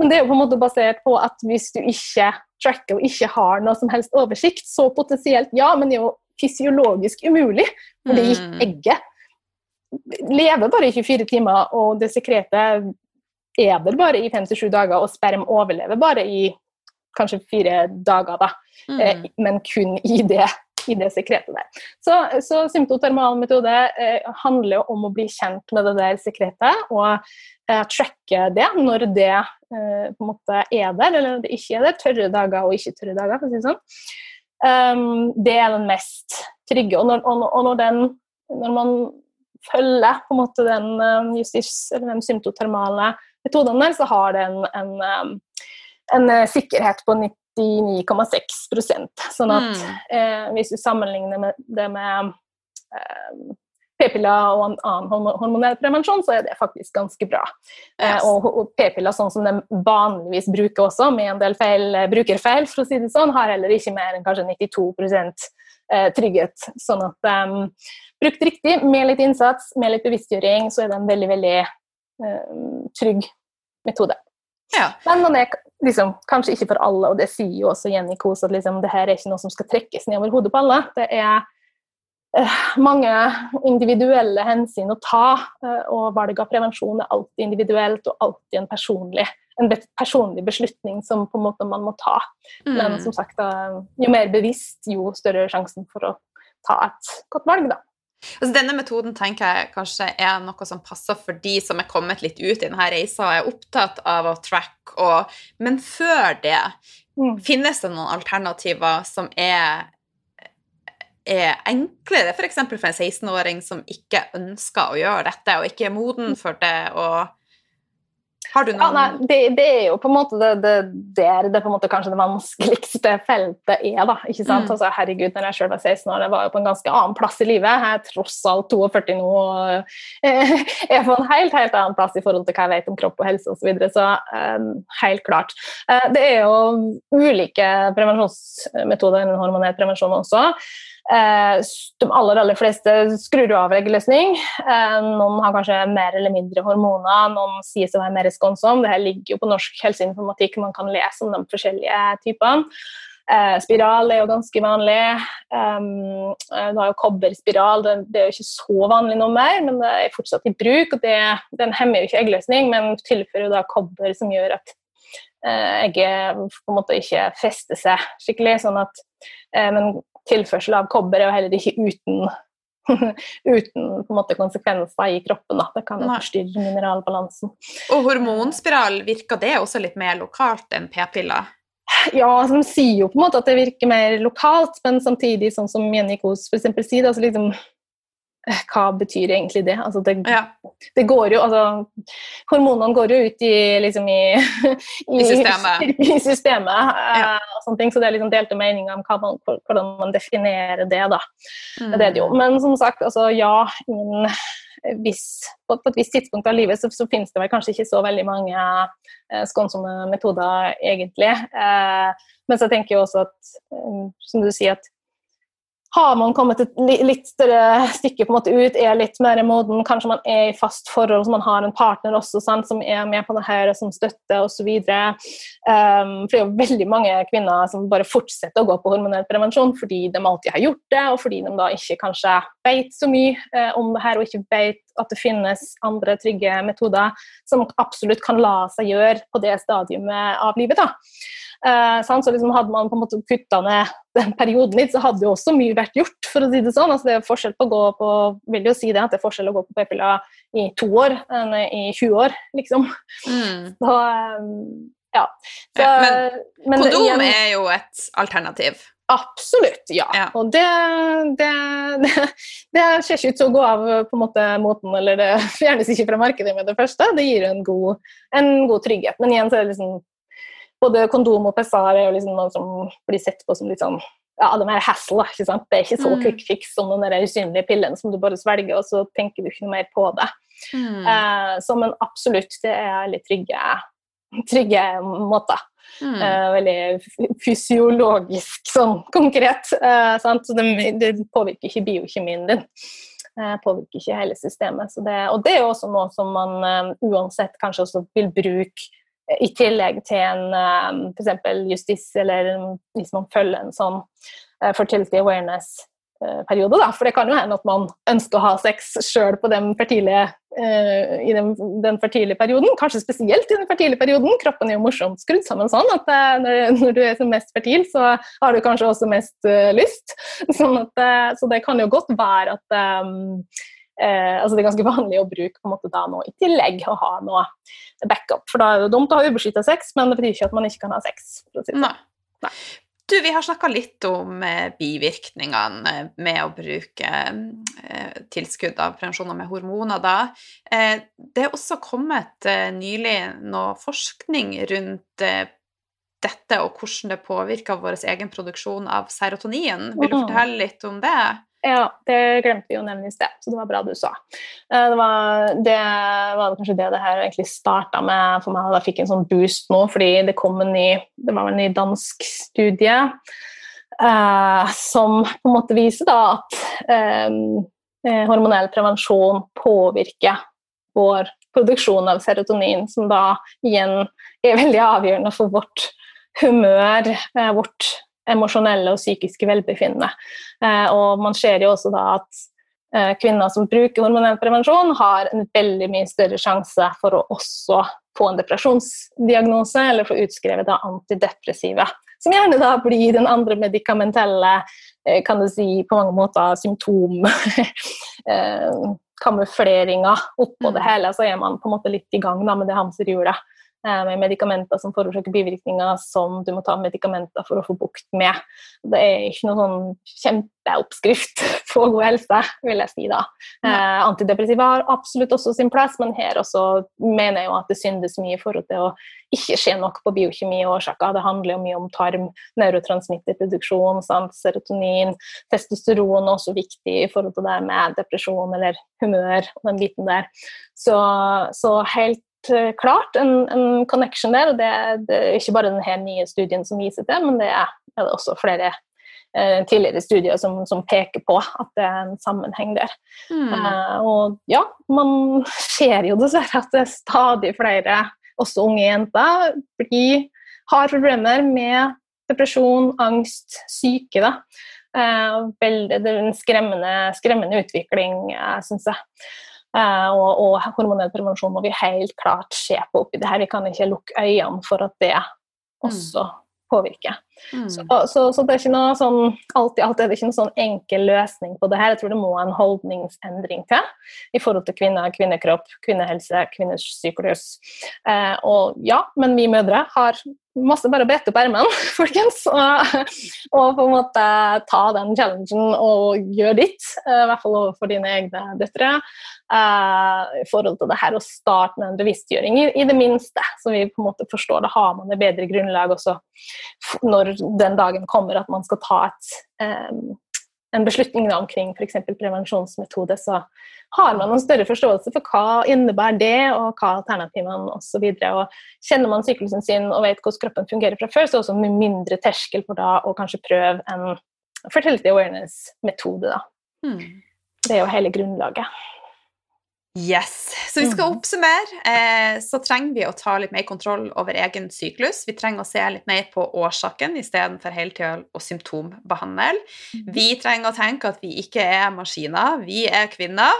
Men det er jo på en måte basert på at hvis du ikke tracker og ikke har noe som helst oversikt, så potensielt ja, men det er jo fysiologisk umulig. Fordi mm. egget lever bare i 24 timer, og det sekretet er der bare i 5-7 dager, og sperm overlever bare i kanskje fire dager, da. Mm. Eh, men kun i det, i det sekretet der. Så, så symptotermal metode eh, handler om å bli kjent med det der sekretet, og eh, tracke det når det eh, på en måte er der, eller det ikke er der. Tørre dager og ikke tørre dager, for å si det sånn. Um, det er den mest trygge. Og når, og, og når, den, når man følger på en måte den um, justis- eller den symptotermale metoden der, så har det en, en, um, en uh, sikkerhet på 99,6 Sånn at mm. eh, hvis du sammenligner med det med eh, p-piller og en annen hormonell prevensjon, så er det faktisk ganske bra. Eh, yes. og, og p-piller sånn som de vanligvis bruker også, med en del feil, eh, brukerfeil, for å si det sånn, har heller ikke mer enn kanskje 92 eh, trygghet. Sånn at um, brukt riktig, med litt innsats, med litt bevisstgjøring, så er det en veldig, veldig um, trygg metode. Ja. Men det er liksom, kanskje ikke for alle, og det sier jo også Jenny Kos at liksom, det her er ikke noe som skal trekkes ned over hodet på alle. Det er mange individuelle hensyn å ta. Eh, og valg av prevensjon er alltid individuelt og alltid en personlig, en personlig beslutning som på en måte man må ta. Mm. Men som sagt, jo mer bevisst, jo større sjansen for å ta et godt valg, da. Altså, denne metoden tenker jeg kanskje er noe som passer for de som er kommet litt ut i denne reisa og er opptatt av å track og Men før det, mm. finnes det noen alternativer som er er enklere, f.eks. For, for en 16-åring som ikke ønsker å gjøre dette, og ikke er moden for det, og har du noen ja, nei, det, det, er jo på en måte det, det, der det på en måte kanskje det vanskeligste feltet er. da, ikke sant? Mm. Altså, herregud, når jeg selv var 16 år, jeg var jo på en ganske annen plass i livet. Jeg er tross alt 42 nå og er på en helt helt annen plass i forhold til hva jeg vet om kropp og helse osv. Så, videre, så eh, helt klart. Eh, det er jo ulike prevensjonsmetoder innen hormonert prevensjon også. Eh, de aller, aller fleste skrur av eggløsning. Eh, noen har kanskje mer eller mindre hormoner, noen sies å være mer skånsom. Dette ligger jo på Norsk helseinformatikk, man kan lese om de forskjellige typene. Eh, spiral er jo ganske vanlig. Um, du har jo kobberspiral, det, det, er jo ikke så vanlig noe mer, men det er fortsatt i bruk. og det, Den hemmer jo ikke eggløsning, men tilfører jo da kobber som gjør at egget på en måte ikke fester seg skikkelig. sånn at, men tilførsel av kobber er jo heller ikke uten (laughs) uten måte konsekvenser i kroppen. Da. Det kan jo forstyrre mineralbalansen. Og hormonspiral, virker det også litt mer lokalt enn p-piller? Ja, altså, de sier jo på en måte at det virker mer lokalt, men samtidig, sånn som Jenny Kos f.eks. sier, altså liksom hva betyr egentlig det? Altså det, ja. det, går jo altså, Hormonene går jo ut i, liksom i, (laughs) i, I systemet. (laughs) I systemet ja. uh, så det er liksom delte meninger om man, hvordan man definerer det. da. Mm. Det er det jo. Men som sagt, altså, ja, in, hvis, på, på, et visst tidspunkt av livet så, så, finnes det vel kanskje ikke så veldig mange eh, skånsomme metoder, egentlig. Eh, men så tenker jeg også at, um, som du sier, at har man kommet et litt større stykke på en måte ut, er litt mer moden, kanskje man er i fast forhold, så man har en partner også sant, som er med på det her, som støtter osv. Um, for det er jo veldig mange kvinner som bare fortsetter å gå på hormonell prevensjon fordi de alltid har gjort det, og fordi de da ikke kanskje vet så mye uh, om det her, og ikke vet at det finnes andre trygge metoder som absolutt kan la seg gjøre på det stadiumet av livet. da. Uh, så liksom Hadde man på en måte kutta ned den perioden litt, så hadde jo også mye vært gjort. for å si Det sånn. Altså, det er forskjell på å gå på vil jo si det, at det er forskjell å gå på p-piller i to år enn i 20 år, liksom. Mm. Så, um, ja. Så. Men, men kondom igjen, er jo et alternativ? Absolutt, ja. ja. Og det, det, (laughs) det, det, ser ikke ut til å gå av på en måte moten, eller det (laughs) fjernes ikke fra markedet med det første. Det gir en god, en god trygghet. Men igjen så er det liksom både kondom og pessar er jo liksom noe som blir sett på som litt sånn ja, det er mer hassle. ikke sant? Det er ikke så mm. quick fix som den der usynlige pillen som du bare svelger, og så tenker du ikke noe mer på det. Mm. Eh, så, men absolutt, det er litt trygge, trygge måter. Mm. Uh, veldig fysiologisk sånn konkret. Eh, så det, det, påvirker ikke biokjemien din. det påvirker ikke hele systemet. Det, og det er jo også noe som man eh, uansett kanskje også vil bruke i tillegg til en f.eks. justis, eller hvis man følger en sånn uh, fertility awareness-periode. da. For det kan jo hende at man ønsker å ha sex sjøl uh, i den, den, fertile perioden. Kanskje spesielt i den fertile perioden. Kroppen er jo morsomt skrudd sammen sånn at eh, når, når, du er som mest fertil, så har du kanskje også mest eh, lyst. (laughs) Sånn at, uh, så det kan jo godt være at Eh, altså det er ganske vanlig å bruke på en måte da nå i tillegg å ha noe backup. For da er det dumt å ha ubeskytta sex, men det betyr ikke at man ikke kan ha sex. Si det. Nei. Nei. Du, Vi har snakka litt om eh, bivirkningene med å bruke eh, tilskudd av prevensjoner med hormoner. da. Eh, det er også kommet eh, nylig noe forskning rundt eh, dette og hvordan det påvirker vår egen produksjon av serotonin. Vil du fortelle litt om det? Ja, det glemte vi å nevne i sted, så det var bra du sa. Eh, det var, det var kanskje det det her egentlig starta med for meg. Da fikk jeg en sånn boost nå, fordi det kom en ny, det var en ny dansk studie eh, som på en måte viser da at eh, eh, hormonell prevensjon påvirker vår produksjon av serotonin, som da igjen er veldig avgjørende for vårt humør, eh, vårt emosjonelle og psykiske velbefinnende. Eh, og man ser jo også da at eh, kvinner som bruker hormonell prevensjon, har en veldig mye større sjanse for å også få en depresjonsdiagnose eller få utskrevet da antidepressiva. Som gjerne da blir den andre medikamentelle eh, kan du si, på mange måter symptom (laughs) kamufleringa oppå det mm. hele, så er man på en måte litt i gang da, med det hamsterhjulet. Eh, med medikamenter som forårsaker bivirkninger som du må ta medikamenter for å få bukt med. Det er ikke noen sånn kjempeoppskrift (laughs) på god helse, vil jeg si da. Eh, antidepressiva har absolutt også sin plass, men her også mener jeg jo at det syndes mye i forhold til å ikke se nok på biokjemi og årsaker. Det handler jo mye om tarm, neurotransmitterproduksjon, serotonin, testosteron er også viktig i forhold til det med depresjon eller humør og den biten der. Så, så helt Eh, klart en, en, connection der. og det, det, er ikke bare denne nye studien som viser det, men det er, er det også flere eh, tidligere studier som, som, peker på at det er en sammenheng der. Mm. Eh, og ja, man ser jo dessverre at det er stadig flere, også unge jenter, blir, har problemer med depresjon, angst, syke. da. Eh, veldig, det er en skremmende, skremmende utvikling, eh, syns jeg. Uh, og, og, hormonell prevensjon må vi helt klart se på oppi det her. Vi kan ikke lukke øynene for at det også mm. påvirker. Mm. Så, så, så, det er ikke noe sånn alt i er det ikke noe sånn enkel løsning på det her. Jeg tror det må en holdningsendring til i forhold til kvinner, kvinnekropp, kvinnehelse, kvinners syklus. Eh, og ja, men vi mødre har masse bare å brette opp ermene, (laughs) folkens. Og, og, på en måte ta den challengen og gjøre ditt, eh, i hvert fall overfor dine egne døtre. Uh, I forhold til det her å starte med en bevisstgjøring, i, i, det minste, så vi på en måte forstår det. Har man et bedre grunnlag også når den dagen kommer at man skal ta et en beslutning omkring f.eks. prevensjonsmetode, så har man en større forståelse for hva innebærer det, og hva alternativene osv. Kjenner man syklusen sin og vet hvordan kroppen fungerer fra før, så er det også mye mindre terskel for da å kanskje prøve en fertility awareness-metode. Mm. Det er jo hele grunnlaget. Yes. Så vi skal mm. oppsummere. Eh, så trenger vi å ta litt mer kontroll over egen syklus. Vi trenger å se litt mer på årsaken istedenfor hele tida å symptombehandle. Mm. Vi trenger å tenke at vi ikke er maskiner, vi er kvinner.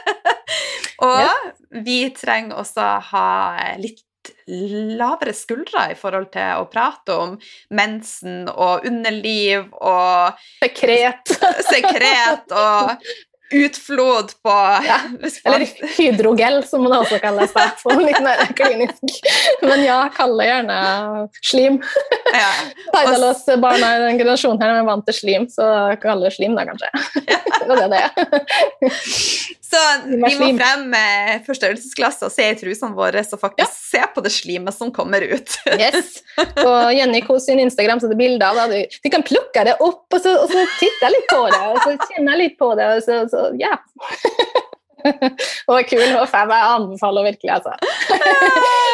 (laughs) Og vi trenger også ha litt lavere skuldre i forhold til å prate om mensen og underliv og Sekret. (laughs) Sekret og utflod på ja. Eller hydrogel, som man også kalles. (laughs) Da, for litt mer klinisk. Men ja, kall det gjerne slim. Ja. Taidalos-barna i den generasjonen her er vant til slim, så kall det slim, da, kanskje. Ja. (laughs) det er det. Så vi må frem med forstørrelsesglass og se i trusene våre og faktisk ja. se på det slimet som kommer ut. (laughs) yes. På Jenny Kos sin Instagram så er det bilder av det. Du kan plukke det opp og så, og så titte litt på det, og så kjenne litt på det. og så, så ja. Hun er kul, og fan. Jeg anbefaler virkelig, altså.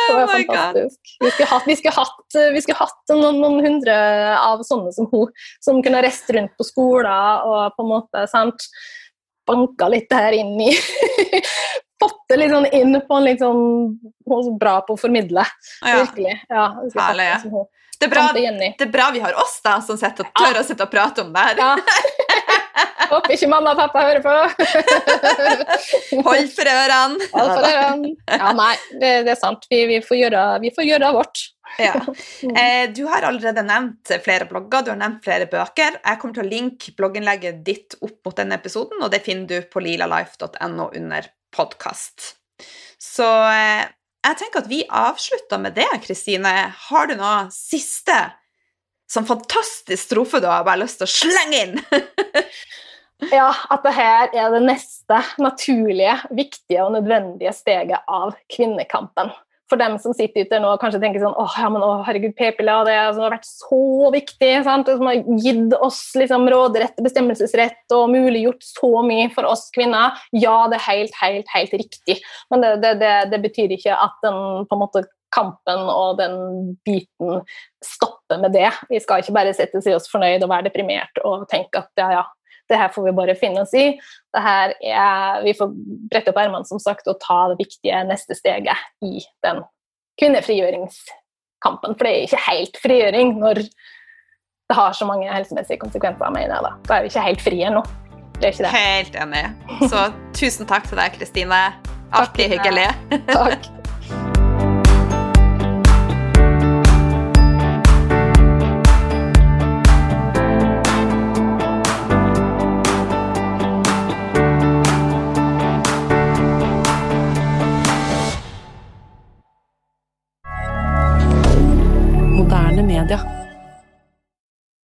Hun er oh fantastisk. Vi skulle hatt, vi skulle hatt, vi skulle hatt noen, noen, hundre av sånne som hun, som kunne reist rundt på skoler og på en måte sant, banka litt det her inn i (laughs) Fått det litt sånn inn på en litt sånn Hun er så bra på å formidle. Ja. Virkelig. Ja, Herlig. Det er, bra, det er bra vi har oss da, som tør å sitte og prate om det her. Ja. (laughs) Håper ikke mamma og pappa hører på. (laughs) Hold for ørene. Hold for ørene. Ja, nei, det, det er sant. Vi, vi, får gjøre, vi, får gjøre, vårt. Ja. Eh, du har allerede nevnt flere blogger, du har nevnt flere bøker. Jeg kommer til å linke blogginnlegget ditt opp mot denne episoden, og det finner du på lilalife.no under podkast. Så eh, jeg tenker at vi avslutter med det, Kristine. Har du noe siste sånn fantastisk strofe du har bare lyst til å slenge inn? (laughs) ja, at det her er det neste naturlige, viktige og nødvendige steget av kvinnekampen. For dem som sitter ute nå og kanskje tenker sånn åh, ja, men å, herregud, p-piller det som har vært så viktig, sant? som har gitt oss liksom, råderett, bestemmelsesrett og muliggjort så mye for oss kvinner. Ja, det er helt, helt, helt riktig, men det, det, det, det betyr ikke at den på en måte kampen og den biten stopper med det. Vi skal ikke bare sette i oss fornøyd og være deprimert og tenke at ja, ja, det her får vi bare finne oss i. Det her er, vi får brette opp ermene som sagt, og ta det viktige neste steget i den kvinnefrigjøringskampen. For det er ikke helt frigjøring når det har så mange helsemessige konsekvenser. mener jeg da. Da er vi ikke helt frie ennå. Det er ikke det. Helt enig. Så tusen takk til deg, Kristine. Alltid hyggelig. Takk.